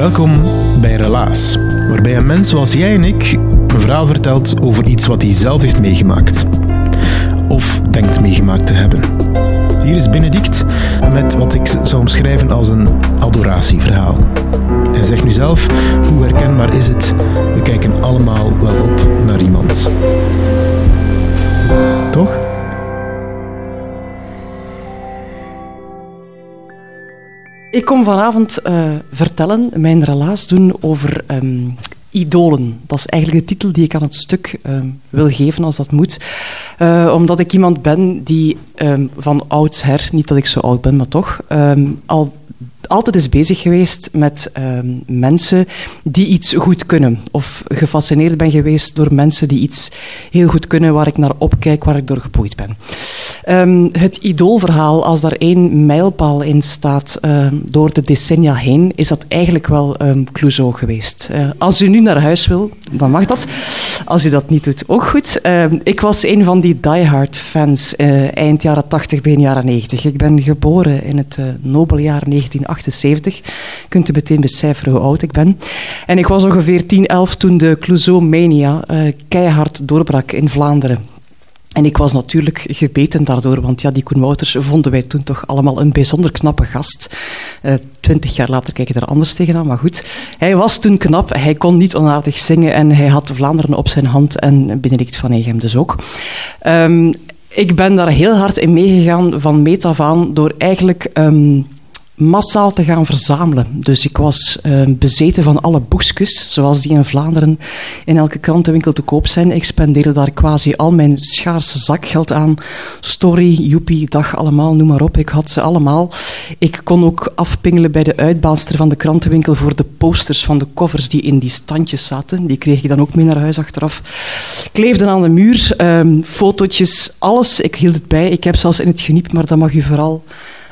Welkom bij Relaas, waarbij een mens zoals jij en ik een verhaal vertelt over iets wat hij zelf heeft meegemaakt. Of denkt meegemaakt te hebben. Hier is Benedict met wat ik zou omschrijven als een adoratieverhaal. En zeg nu zelf, hoe herkenbaar is het? We kijken allemaal wel op naar iemand. Toch? Ik kom vanavond uh, vertellen, mijn relaas doen over um, idolen. Dat is eigenlijk de titel die ik aan het stuk um, wil geven als dat moet. Uh, omdat ik iemand ben die um, van oudsher, niet dat ik zo oud ben, maar toch, al altijd is bezig geweest met uh, mensen die iets goed kunnen. Of gefascineerd ben geweest door mensen die iets heel goed kunnen, waar ik naar opkijk, waar ik door geboeid ben. Um, het idoolverhaal, als daar één mijlpaal in staat um, door de decennia heen, is dat eigenlijk wel um, Clouseau geweest. Uh, als u nu naar huis wil, dan mag dat. Als u dat niet doet, ook goed. ik was een van die diehard fans uh, eind jaren 80, begin jaren 90. Ik ben geboren in het uh, nobeljaar 1978. Kunt u meteen becijferen hoe oud ik ben. En ik was ongeveer 10, 11 toen de Clouseau-mania keihard doorbrak in Vlaanderen. En ik was natuurlijk gebeten daardoor, want ja, die Koen Wouters vonden wij toen toch allemaal een bijzonder knappe gast. Uh, twintig jaar later kijk ik er anders tegenaan, maar goed. Hij was toen knap, hij kon niet onaardig zingen en hij had Vlaanderen op zijn hand en Benedict van Egem dus ook. Um, ik ben daar heel hard in meegegaan van meet af door eigenlijk... Um, massaal te gaan verzamelen. Dus ik was uh, bezeten van alle boekjes, zoals die in Vlaanderen in elke krantenwinkel te koop zijn. Ik spendeerde daar quasi al mijn schaarse zakgeld aan. Story, Joepie, dag allemaal, noem maar op. Ik had ze allemaal. Ik kon ook afpingelen bij de uitbaalster van de krantenwinkel voor de posters van de covers die in die standjes zaten. Die kreeg ik dan ook mee naar huis achteraf. Kleefden aan de muur, um, fotootjes, alles. Ik hield het bij. Ik heb zelfs in het geniep, maar dat mag u vooral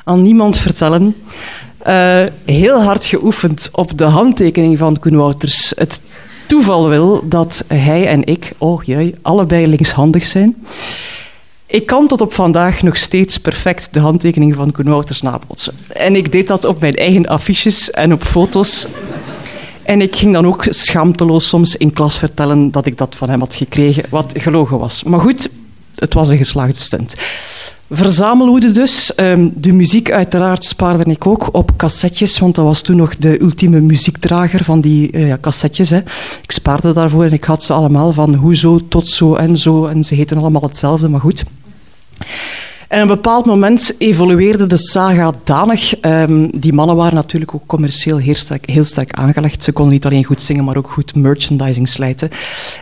aan niemand vertellen. Uh, heel hard geoefend op de handtekening van Koen Wouters. Het toeval wil dat hij en ik, oh jee, allebei linkshandig zijn. Ik kan tot op vandaag nog steeds perfect de handtekening van Koen Wouters nabootsen. En ik deed dat op mijn eigen affiches en op foto's. En ik ging dan ook schaamteloos soms in klas vertellen dat ik dat van hem had gekregen, wat gelogen was. Maar goed, het was een geslaagde stunt. Verzamelhoede dus. Um, de muziek uiteraard spaarde ik ook op cassettes, want dat was toen nog de ultieme muziekdrager van die uh, ja, cassettes. Hè. Ik spaarde daarvoor en ik had ze allemaal van hoezo tot zo en zo. En ze heten allemaal hetzelfde, maar goed. En op een bepaald moment evolueerde de saga danig. Um, die mannen waren natuurlijk ook commercieel heel sterk, heel sterk aangelegd. Ze konden niet alleen goed zingen, maar ook goed merchandising slijten.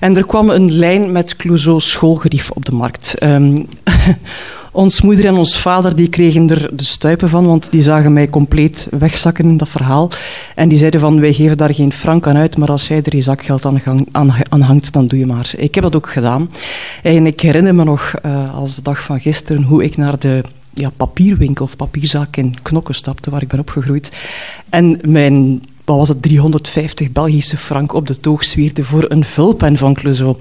En er kwam een lijn met Clouseau schoolgerief op de markt. Um, Ons moeder en ons vader die kregen er de stuipen van, want die zagen mij compleet wegzakken in dat verhaal. En die zeiden van, wij geven daar geen frank aan uit, maar als jij er je zakgeld aan, hangt, dan doe je maar. Ik heb dat ook gedaan. En ik herinner me nog, uh, als de dag van gisteren, hoe ik naar de ja, papierwinkel of papierzaak in Knokken stapte, waar ik ben opgegroeid. En mijn wat was het, 350 Belgische frank op de toog zwierde voor een vulpen van Clouseau.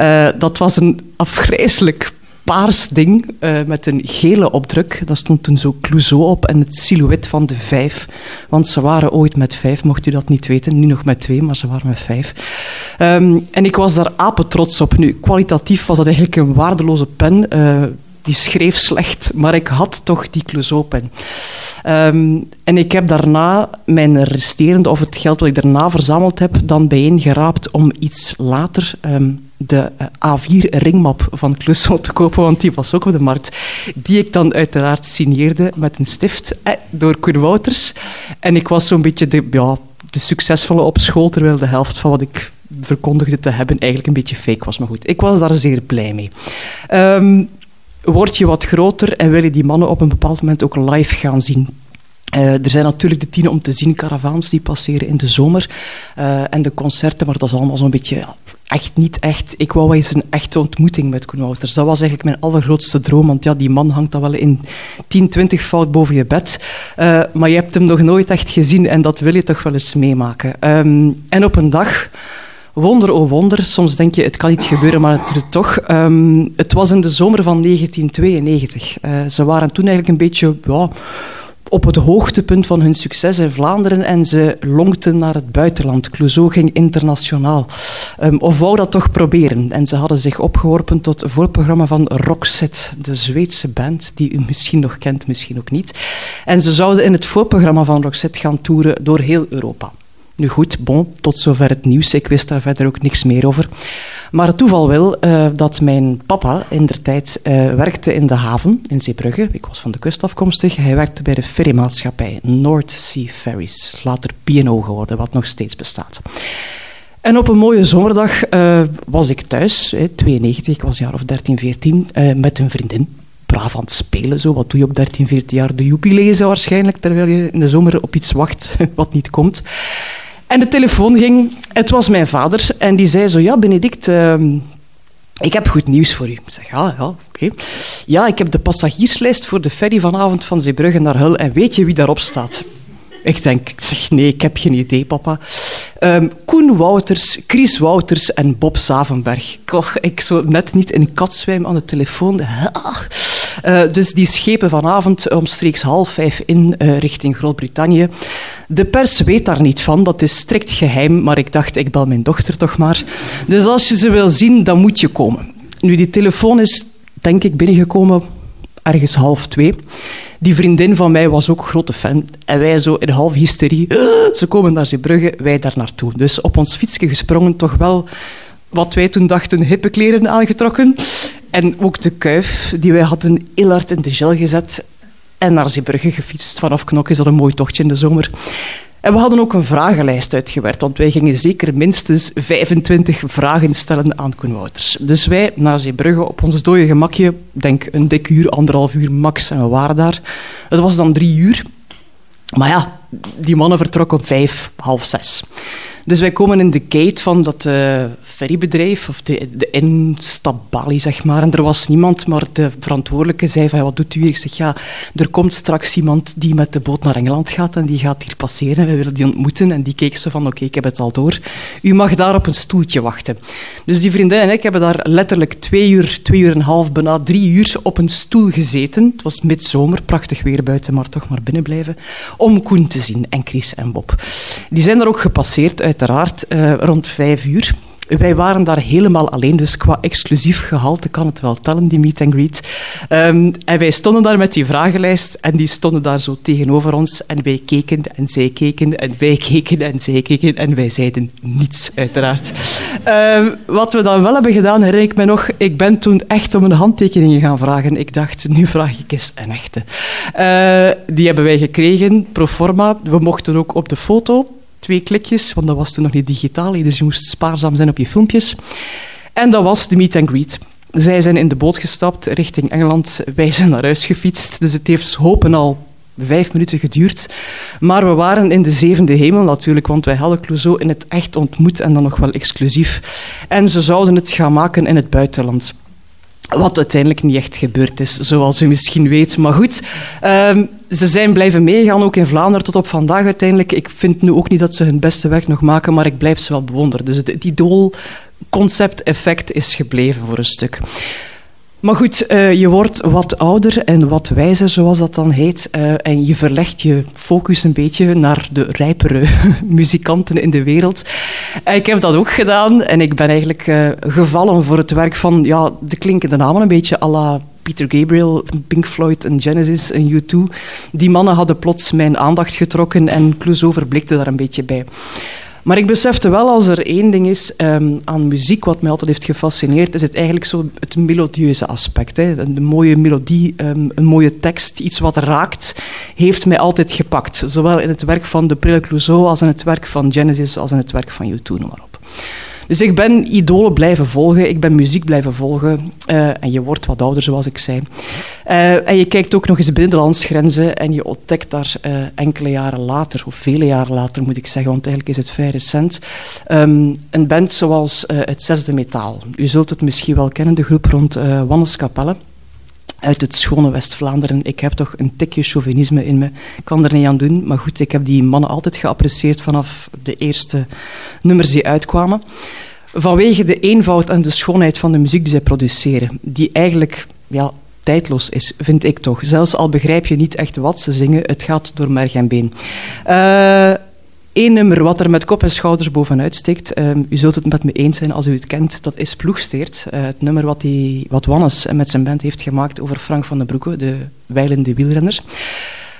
Uh, dat was een afgrijselijk paars ding uh, met een gele opdruk. Dat stond toen zo Clouseau op en het silhouet van de vijf. Want ze waren ooit met vijf, mocht u dat niet weten. Nu nog met twee, maar ze waren met vijf. Um, en ik was daar apen trots op. Nu, kwalitatief was dat eigenlijk een waardeloze pen. Uh, die schreef slecht, maar ik had toch die Clouseau-pen. Ehm, en ik heb daarna mijn resterende, of het geld wat ik daarna verzameld heb, dan bijeengeraapt om iets later ehm, de eh, A4-ringmap van Clouseau te kopen, want die was ook op de markt. Die ik dan uiteraard signeerde met een stift eh, door Koen Wouters. En ik was zo'n beetje de, ja, de succesvolle op school, terwijl de helft van wat ik verkondigde te hebben eigenlijk een beetje fake was. Maar goed, ik was daar zeer blij mee. Um, word je wat groter en wil je die mannen op een bepaald moment ook live gaan zien. Uh, er zijn natuurlijk de tienen om te zien caravans die passeren in de zomer uh, en de concerten, maar dat is allemaal zo'n beetje echt niet echt. Ik wou eens een echte ontmoeting met Koen. Dat was eigenlijk mijn allergrootste droom, want ja, die man hangt dan wel in 10, 20 fout boven je bed, uh, maar je hebt hem nog nooit echt gezien en dat wil je toch wel eens meemaken. Um, en op een dag wonder oh wonder, soms denk je het kan niet gebeuren, maar het doet toch. Um, het was in de zomer van 1992. Uh, ze waren toen eigenlijk een beetje ja, op het hoogtepunt van hun succes in Vlaanderen en ze lonkten naar het buitenland. Clouseau ging internationaal. Um, of wou dat toch proberen. En ze hadden zich opgeworpen tot het voorprogramma van Roxette, de Zweedse band, die u misschien nog kent, misschien ook niet. En ze zouden in het voorprogramma van Roxette gaan toeren door heel Europa. Nu goed, bon, tot zover het nieuws. Ik wist daar verder ook niks meer over. Maar het toeval wil uh, dat mijn papa in der tijd uh, werkte in de haven in Zeebrugge. Ik was van de kust afkomstig. Hij werkte bij de ferrymaatschappij North Sea Ferries. Later P&O geworden, wat nog steeds bestaat. En op een mooie zomerdag uh, was ik thuis, hè, 92, ik was jaar of 13, 14, met een vriendin braaf aan het spelen. Zo. Wat doe je op 13, 14 jaar? De joepie lezen waarschijnlijk, terwijl je in de zomer op iets wacht wat niet komt. En de telefoon ging. Het was mijn vader. En die zei zo, ja, Benedict... Uh, ik heb goed nieuws voor u. Ik zeg, ja, ja, oké. Ja, ik heb de passagierslijst voor de ferry vanavond van Zeebrugge naar Hull. En weet je wie daarop staat? Ik denk, zeg, nee, ik heb geen idee, papa. Um, Koen Wouters, Chris Wouters en Bob Savenberg. Och, ik zo net niet in katzwijm aan de telefoon. Uh, dus die schepen vanavond omstreeks half vijf in uh, richting Groot-Brittannië. De pers weet daar niet van, dat is strikt geheim, maar ik dacht, ik bel mijn dochter toch maar. Dus als je ze wil zien, dan moet je komen. Nu, die telefoon is, denk ik, binnengekomen ergens half twee. Die vriendin van mij was ook grote fan. En wij zo in half hysterie. Ze komen naar Zeebrugge, wij daar naartoe. Dus op ons fietsje gesprongen, toch wel wat wij toen dachten hippe kleren aangetrokken. En ook de kuif, die wij hadden heel hard in de gel gezet. En naar Zeebrugge gefietst. Vanaf Knok is dat een mooi tochtje in de zomer. En we hadden ook een vragenlijst uitgewerkt, want wij gingen zeker minstens 25 vragen stellen aan Koen Wouters. Dus wij naar Zeebrugge op ons dode gemakje, denk een dik uur, anderhalf uur max, en we waren daar. Het was dan drie uur. Maar ja, die mannen vertrokken om vijf, half zes. Dus wij komen in de gate van dat uh, ferrybedrijf, of de, de zeg maar. En er was niemand, maar de verantwoordelijke zei van, wat doet u hier? Ik zeg, ja, er komt straks iemand die met de boot naar Engeland gaat en die gaat hier passeren en we willen die ontmoeten. En die keek zo van, oké, ik heb het al door. U mag daar op een stoeltje wachten. Dus die vriendin en ik hebben daar letterlijk twee uur, twee uur en een half, bijna drie uur op een stoel gezeten. Het was midzomer, prachtig weer buiten, maar toch maar binnen blijven. Om Koen zien en Chris en Bob. Die zijn er ook gepasseerd uit uiteraard uh, rond vijf uur. Wij waren daar helemaal alleen, dus qua exclusief gehalte kan het wel tellen, die meet and greet. Um, en wij stonden daar met die vragenlijst en die stonden daar zo tegenover ons. En wij keken en zij keken en wij keken en zij keken en wij zeiden niets, uiteraard. Um, wat we dan wel hebben gedaan, herinner ik me nog, ik ben toen echt om een handtekening gaan vragen. Ik dacht, nu vraag ik eens een echte. Uh, die hebben wij gekregen, pro forma. We mochten ook op de foto twee klikjes, want dat was toen nog niet digitaal, dus je moest spaarzaam zijn op je filmpjes. En dat was de meet and greet. Zij zijn in de boot gestapt richting Engeland, wij zijn naar huis gefietst, dus het heeft hopen al vijf minuten geduurd. Maar we waren in de zevende hemel natuurlijk, want wij hadden Clouseau in het echt ontmoet en dan nog wel exclusief. En ze zouden het gaan maken in het buitenland. Wat uiteindelijk niet echt gebeurd is, zoals u misschien weet. Maar goed, um, ze zijn blijven meegaan, ook in Vlaanderen tot op vandaag uiteindelijk. Ik vind nu ook niet dat ze hun beste werk nog maken, maar ik blijf ze wel bewonderen. Dus het idool-concept-effect is gebleven voor een stuk. Maar goed, uh, je wordt wat ouder en wat wijzer, zoals dat dan heet. Uh, en je verlegt je focus een beetje naar de rijpere muzikanten in de wereld. Uh, ik heb dat ook gedaan en ik ben eigenlijk gevallen voor het werk van ja, de klinkende namen, een beetje à la Peter Gabriel, Pink Floyd en Genesis en U2. Die mannen hadden plots mijn aandacht getrokken en Clouseau verblikte daar een beetje bij. Maar ik besefte wel, als er één ding is um, aan muziek wat mij altijd heeft gefascineerd, is het eigenlijk zo het melodieuze aspect. Hè. Een mooie melodie, um, een mooie tekst, iets wat raakt, heeft mij altijd gepakt. Zowel in het werk van de Clouseau als in het werk van Genesis, als in het werk van U2, noem maar op. Dus ik ben idolen blijven volgen, ik ben muziek blijven volgen. Uh, en je wordt wat ouder, zoals ik zei. Uh, en je kijkt ook nog eens binnen de landsgrenzen en je ontdekt daar uh, enkele jaren later, of vele jaren later moet ik zeggen, want eigenlijk is het vrij recent, um, een band zoals het Zesde Metaal. U zult het misschien wel kennen, de groep rond Wannes Capelle uit het schone West-Vlaanderen. Ik heb toch een tikje chauvinisme in me. Ik kan er niet aan doen. Maar goed, ik heb die mannen altijd geapprecieerd vanaf de eerste nummers die uitkwamen. Vanwege de eenvoud en de schoonheid van de muziek die zij produceren. Die eigenlijk ja, tijdloos is, vind ik toch. Zelfs al begrijp je niet echt wat ze zingen, het gaat door merg en been. Uh, Eén nummer wat er met kop en schouders bovenuit steekt, uh, u zult het met me eens zijn als u het kent, dat is Ploegsteert. Uh, het nummer wat, die, wat Wannes met zijn band heeft gemaakt over Frank van den Broeke, de wijlende wielrenner.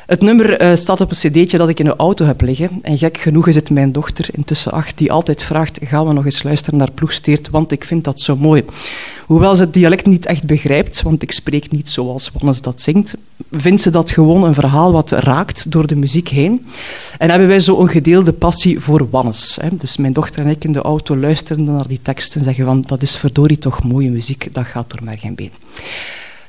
Het nummer uh, staat op een cd'tje dat ik in de auto heb liggen. En gek genoeg is het mijn dochter, intussen acht, die altijd vraagt: gaan we nog eens luisteren naar Ploegsteert, want ik vind dat zo mooi. Hoewel ze het dialect niet echt begrijpt, want ik spreek niet zoals Wannes dat zingt, vindt ze dat gewoon een verhaal wat raakt door de muziek heen. En hebben wij zo een gedeelde passie voor Wannes. Hè. Dus mijn dochter en ik in de auto luisteren naar die tekst en zeggen van dat is verdorie toch mooie muziek, dat gaat door mij geen been.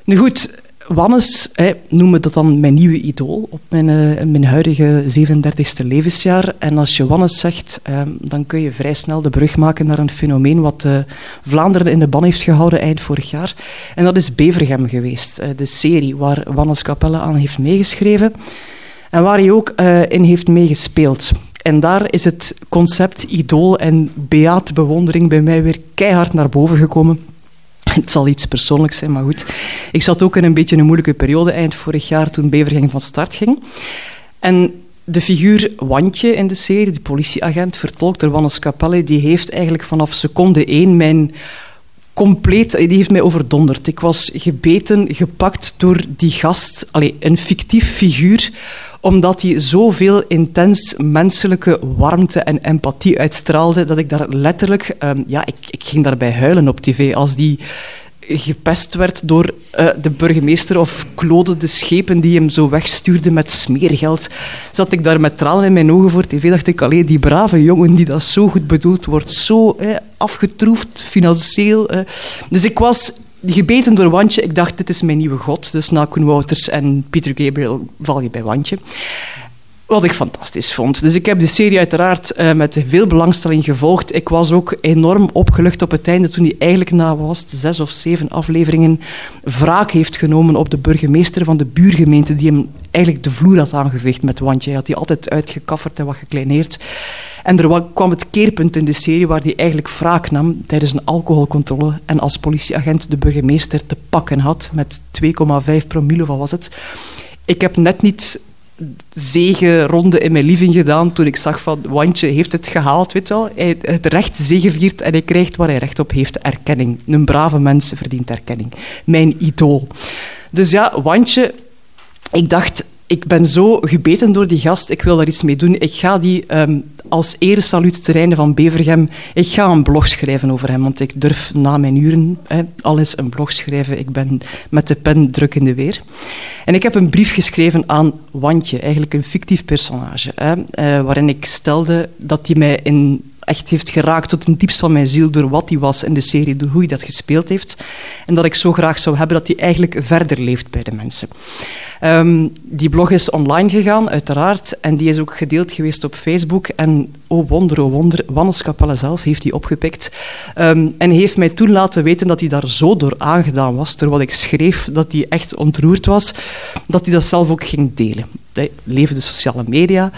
Nu goed, Wannes hè, noemen dat dan mijn nieuwe idool op mijn, uh, mijn huidige 37e levensjaar. En als je Wannes zegt, uh, dan kun je vrij snel de brug maken naar een fenomeen wat uh, Vlaanderen in de ban heeft gehouden eind vorig jaar. En dat is Bevergem geweest, de serie waar Wannes Capelle aan heeft meegeschreven en waar hij ook in heeft meegespeeld. En daar is het concept idool en beate bewondering bij mij weer keihard naar boven gekomen. Het zal iets persoonlijks zijn, maar goed. Ik zat ook in een beetje een moeilijke periode eind vorig jaar toen Bevergem van start ging. En de figuur Wantje in de serie, de politieagent, vertolkt door Wannes Capelle, die heeft eigenlijk vanaf seconde één mijn compleet, die heeft mij overdonderd. Ik was gebeten, gepakt door die gast, Allee, een fictief figuur omdat hij zoveel intens menselijke warmte en empathie uitstraalde, dat ik daar letterlijk... Um, ja, ik, ik ging daarbij huilen op tv. Als die gepest werd door uh, de burgemeester of Claude de Schepen die hem zo wegstuurde met smeergeld. Zat ik daar met tranen in mijn ogen voor tv, dacht ik, alleen die brave jongen die dat zo goed bedoelt, wordt zo eh, afgetroefd financieel. Eh. Dus ik was gebeten door Wantje. Ik dacht, dit is mijn nieuwe god. Dus na Koen en Peter Gabriel val je bij Wantje. Wat ik fantastisch vond. Dus ik heb de serie uiteraard uh, met veel belangstelling gevolgd. Ik was ook enorm opgelucht op het einde toen hij eigenlijk na was zes of zeven afleveringen wraak heeft genomen op de burgemeester van de buurgemeente die hem eigenlijk de vloer had aangeveegd met Wantje. Hij had die altijd uitgekafferd en wat gekleineerd. En er kwam het keerpunt in de serie waar hij eigenlijk wraak nam tijdens een alcoholcontrole en als politieagent de burgemeester te pakken had met 2,5 promille, wat was het. Ik heb net niet zegenronde in mijn living gedaan toen ik zag van Wantje heeft het gehaald, weet wel. Hij het recht zegeviert en hij krijgt waar hij recht op heeft, erkenning. Een brave mens verdient erkenning. Mijn idool. Dus ja, Wantje, ik dacht, ik ben zo gebeten door die gast, ik wil daar iets mee doen. Ik ga die um, als eresaluut terreinen van Bevergem, ik ga een blog schrijven over hem, want ik durf na mijn uren hè, al eens een blog schrijven. Ik ben met de pen druk in de weer. En ik heb een brief geschreven aan Wantje, eigenlijk een fictief personage, uh, waarin ik stelde dat hij mij in echt heeft geraakt tot een diepst van mijn ziel door wat hij was in de serie, door hoe hij dat gespeeld heeft. En dat ik zo graag zou hebben dat hij eigenlijk verder leeft bij de mensen. Um, die blog is online gegaan, uiteraard, en die is ook gedeeld geweest op Facebook. En oh wonder, oh wonder, Wannes Capelle zelf heeft die opgepikt. Um, en heeft mij toen laten weten dat hij daar zo door aangedaan was, door wat ik schreef, dat hij echt ontroerd was, dat hij dat zelf ook ging delen leven de sociale media.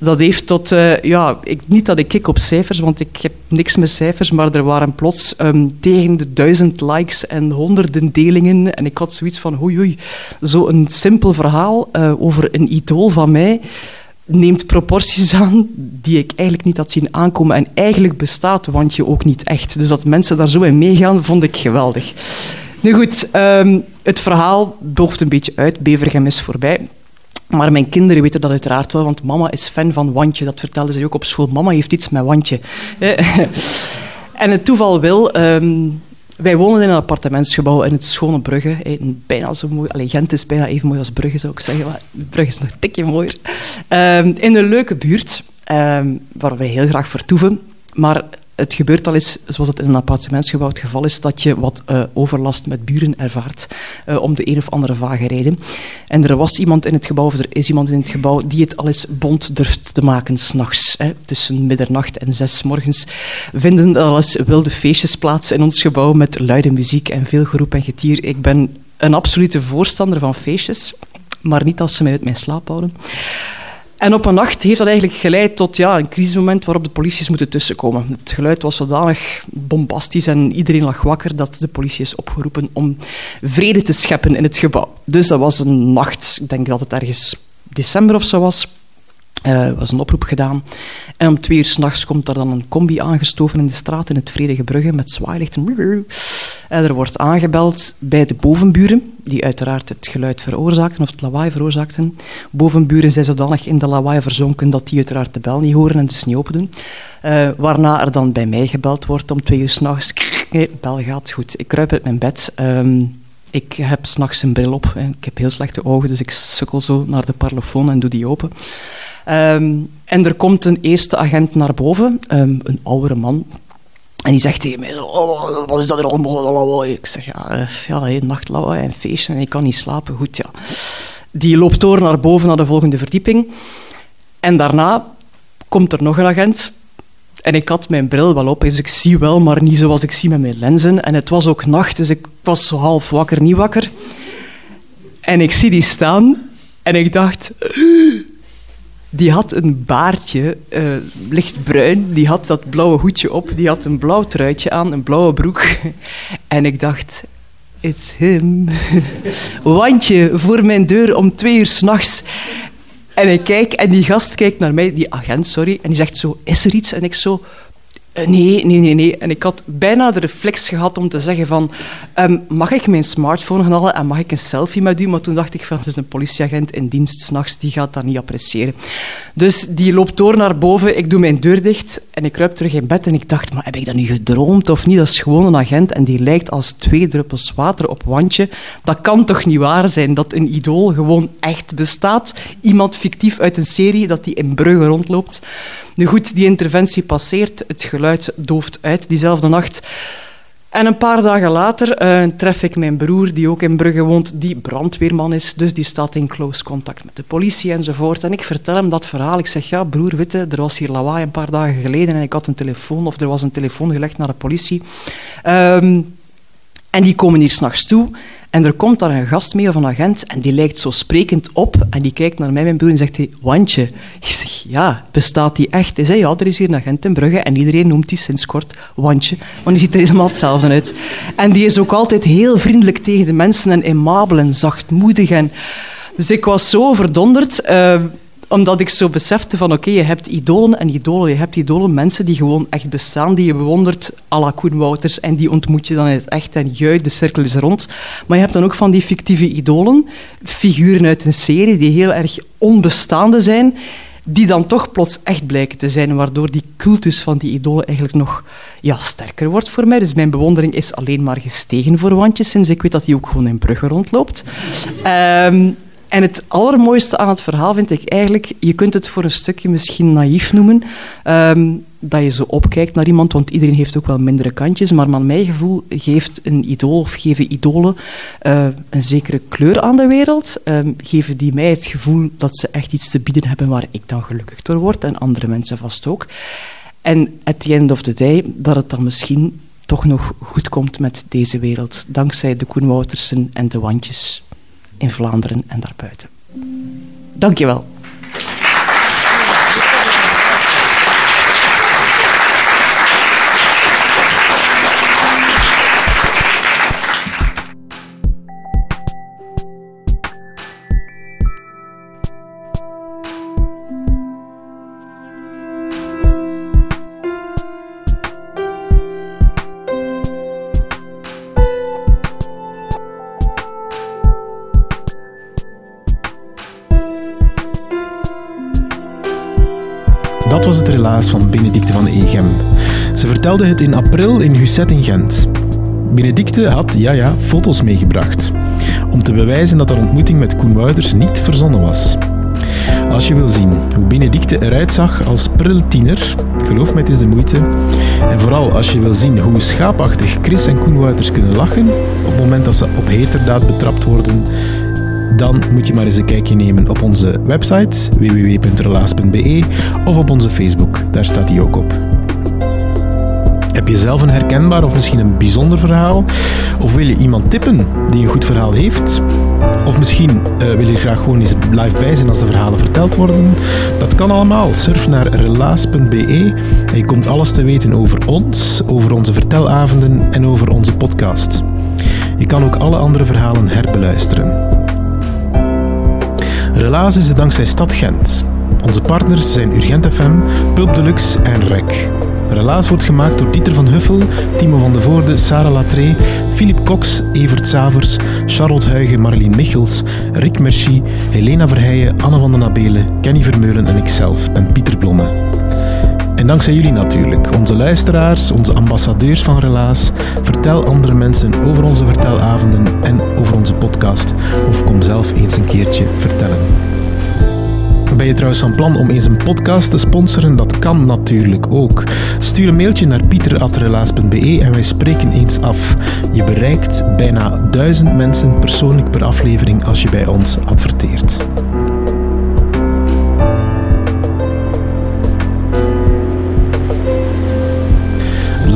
Dat heeft tot, uh, ja, ik, niet dat ik kik op cijfers, want ik heb niks met cijfers, maar er waren plots um, tegen de duizend likes en honderden delingen. En ik had zoiets van, oei oei, zo'n simpel verhaal uh, over een idool van mij neemt proporties aan die ik eigenlijk niet had zien aankomen. En eigenlijk bestaat Wandje ook niet echt. Dus dat mensen daar zo in meegaan, vond ik geweldig. Nu goed, ehm, het verhaal dooft een beetje uit. Bevergem is voorbij. Maar mijn kinderen weten dat uiteraard wel, want mama is fan van Wandje. Dat vertelde ze ook op school. Mama heeft iets met Wandje. en het toeval wil... Ehm, wij wonen in een appartementsgebouw in het Schone Brugge. Bijna zo mooi. Allee, Gent is bijna even mooi als Brugge, zou ik zeggen. Maar Brugge is nog een tikje mooier. Um, in een leuke buurt, um, waar wij heel graag vertoeven. Maar het gebeurt al eens, zoals het in een appartementsgebouw het geval is, dat je wat uh, overlast met buren ervaart uh, om de een of andere vage reden. En er was iemand in het gebouw, of er is iemand in het gebouw, die het al eens bond durft te maken s'nachts. Tussen middernacht en zes morgens vinden al eens wilde feestjes plaats in ons gebouw met luide muziek en veel geroep en getier. Ik ben een absolute voorstander van feestjes, maar niet als ze mij uit mijn slaap houden. En op een nacht heeft dat eigenlijk geleid tot ja, een crisismoment waarop de politie moeten tussenkomen. Het geluid was zodanig bombastisch en iedereen lag wakker dat de politie is opgeroepen om vrede te scheppen in het gebouw. Dus dat was een nacht, ik denk dat het ergens december of zo was. Er uh, was een oproep gedaan. En om twee uur s'nachts komt er dan een combi aangestoven in de straat in het Vredige Brugge met zwaailichten. En er wordt aangebeld bij de bovenburen, die uiteraard het geluid veroorzaakten of het lawaai veroorzaakten. Bovenburen zijn zodanig in de lawaai verzonken dat die uiteraard de bel niet horen en dus niet open doen. Uh, waarna er dan bij mij gebeld wordt om twee uur s'nachts. Nee, bel gaat goed. Ik kruip uit mijn bed. Um, ik heb s'nachts een bril op. Ik heb heel slechte ogen, dus ik sukkel zo naar de parlofoon en doe die open. Um, en er komt een eerste agent naar boven, um, een oudere man. En die zegt tegen mij, zo, oh, wat is dat er allemaal? Ik zeg, ja, uh, ja een nachtlawaai, een feestje en ik kan niet slapen. Goed, ja. Die loopt door naar boven, naar de volgende verdieping. En daarna komt er nog een agent. En ik had mijn bril wel op, dus ik zie wel, maar niet zoals ik zie met mijn lenzen. En het was ook nacht, dus ik was zo half wakker, niet wakker. En ik zie die staan en ik dacht... Die had een baardje, uh, lichtbruin. Die had dat blauwe hoedje op. Die had een blauw truitje aan, een blauwe broek. En ik dacht, it's him. Wandje voor mijn deur om twee uur s'nachts. En ik kijk en die gast kijkt naar mij, die agent, sorry. En die zegt zo, is er iets? En ik zo, nee, nee, nee, nee. En ik had bijna de reflex gehad om te zeggen van... Um, mag ik mijn smartphone halen en mag ik een selfie met u? Maar toen dacht ik van, het is een politieagent in dienst s'nachts, die gaat dat niet appreciëren. Dus die loopt door naar boven, ik doe mijn deur dicht en ik kruip terug in bed. En ik dacht, maar heb ik dat nu gedroomd of niet? Dat is gewoon een agent en die lijkt als twee druppels water op wandje. Dat kan toch niet waar zijn dat een idool gewoon echt bestaat? Iemand fictief uit een serie, dat die in Brugge rondloopt... Nu goed, die interventie passeert, het geluid dooft uit diezelfde nacht. En een paar dagen later uh, tref ik mijn broer, die ook in Brugge woont, die brandweerman is. Dus die staat in close contact met de politie enzovoort. En ik vertel hem dat verhaal. Ik zeg, ja, broer, witte, er was hier lawaai een paar dagen geleden en ik had een telefoon, of er was een telefoon gelegd naar de politie. Um, en die komen hier s'nachts toe. En er komt daar een gast mee of een agent en die lijkt zo sprekend op en die kijkt naar mij, mijn broer, en zegt hij, Wandje. Ik zeg, ja, bestaat die echt? Hij zei, ja, er is hier een agent in Brugge en iedereen noemt die sinds kort Wandje, want die ziet er helemaal hetzelfde uit. En die is ook altijd heel vriendelijk tegen de mensen en aimabel en zachtmoedig. En... Dus ik was zo verdonderd... Uh, omdat ik zo besefte van oké, je hebt idolen en idolen. Je hebt idolen, mensen die gewoon echt bestaan, die je bewondert à la Koen Wouters en die ontmoet je dan in het echt en juist de cirkel is rond. Maar je hebt dan ook van die fictieve idolen, figuren uit een serie die heel erg onbestaande zijn, die dan toch plots echt blijken te zijn, waardoor die cultus van die idolen eigenlijk nog ja, sterker wordt voor mij. Dus mijn bewondering is alleen maar gestegen voor Wandjes, sinds ik weet dat hij ook gewoon in Brugge rondloopt. Um, en het allermooiste aan het verhaal vind ik eigenlijk, je kunt het voor een stukje misschien naïef noemen, um, dat je zo opkijkt naar iemand, want iedereen heeft ook wel mindere kantjes, maar mijn gevoel geeft een idool of geven idolen uh, een zekere kleur aan de wereld, um, geven die mij het gevoel dat ze echt iets te bieden hebben waar ik dan gelukkig door word en andere mensen vast ook. En at the end of the day, dat het dan misschien toch nog goed komt met deze wereld, dankzij de Koen Woutersen en de Wandjes in Vlaanderen en daarbuiten. Dank vertelde het in april in Husset in Gent. Benedicte had, ja ja, foto's meegebracht. Om te bewijzen dat haar ontmoeting met Koen Wouters niet verzonnen was. Als je wil zien hoe Benedicte eruit zag als tiener, geloof mij, het is de moeite. En vooral als je wil zien hoe schaapachtig Chris en Koen Wouters kunnen lachen op het moment dat ze op heterdaad betrapt worden, dan moet je maar eens een kijkje nemen op onze website www.relaas.be of op onze Facebook, daar staat die ook op. Heb je zelf een herkenbaar of misschien een bijzonder verhaal? Of wil je iemand tippen die een goed verhaal heeft? Of misschien uh, wil je graag gewoon eens live bij zijn als de verhalen verteld worden? Dat kan allemaal. Surf naar relaas.be en je komt alles te weten over ons, over onze vertelavonden en over onze podcast. Je kan ook alle andere verhalen herbeluisteren. Relaas is het dankzij Stad Gent. Onze partners zijn Urgent FM, Pulp Deluxe en REC. Relaas wordt gemaakt door Dieter van Huffel, Timo van de Voorde, Sarah Latré, Philippe Cox, Evert Savers, Charlotte Huigen, Marleen Michels, Rick Merci, Helena Verheijen, Anne van den Nabelen, Kenny Vermeulen en ikzelf ben Pieter Blomme. En dankzij jullie natuurlijk, onze luisteraars, onze ambassadeurs van Relaas. Vertel andere mensen over onze vertelavonden en over onze podcast. Of kom zelf eens een keertje vertellen. Ben je trouwens van plan om eens een podcast te sponsoren? Dat kan natuurlijk ook. Stuur een mailtje naar pieter.relaas.be en wij spreken eens af. Je bereikt bijna duizend mensen persoonlijk per aflevering als je bij ons adverteert.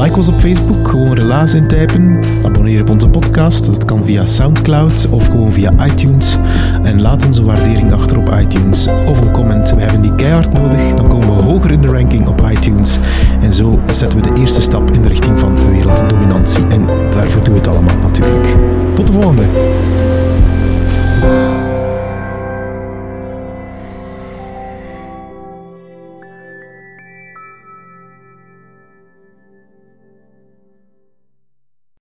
Like ons op Facebook, gewoon relaas intypen. Abonneer op onze podcast, dat kan via Soundcloud of gewoon via iTunes. En laat onze waardering achter op iTunes of een comment. We hebben die keihard nodig, dan komen we hoger in de ranking op iTunes. En zo zetten we de eerste stap in de richting van werelddominantie. En daarvoor doen we het allemaal natuurlijk. Tot de volgende!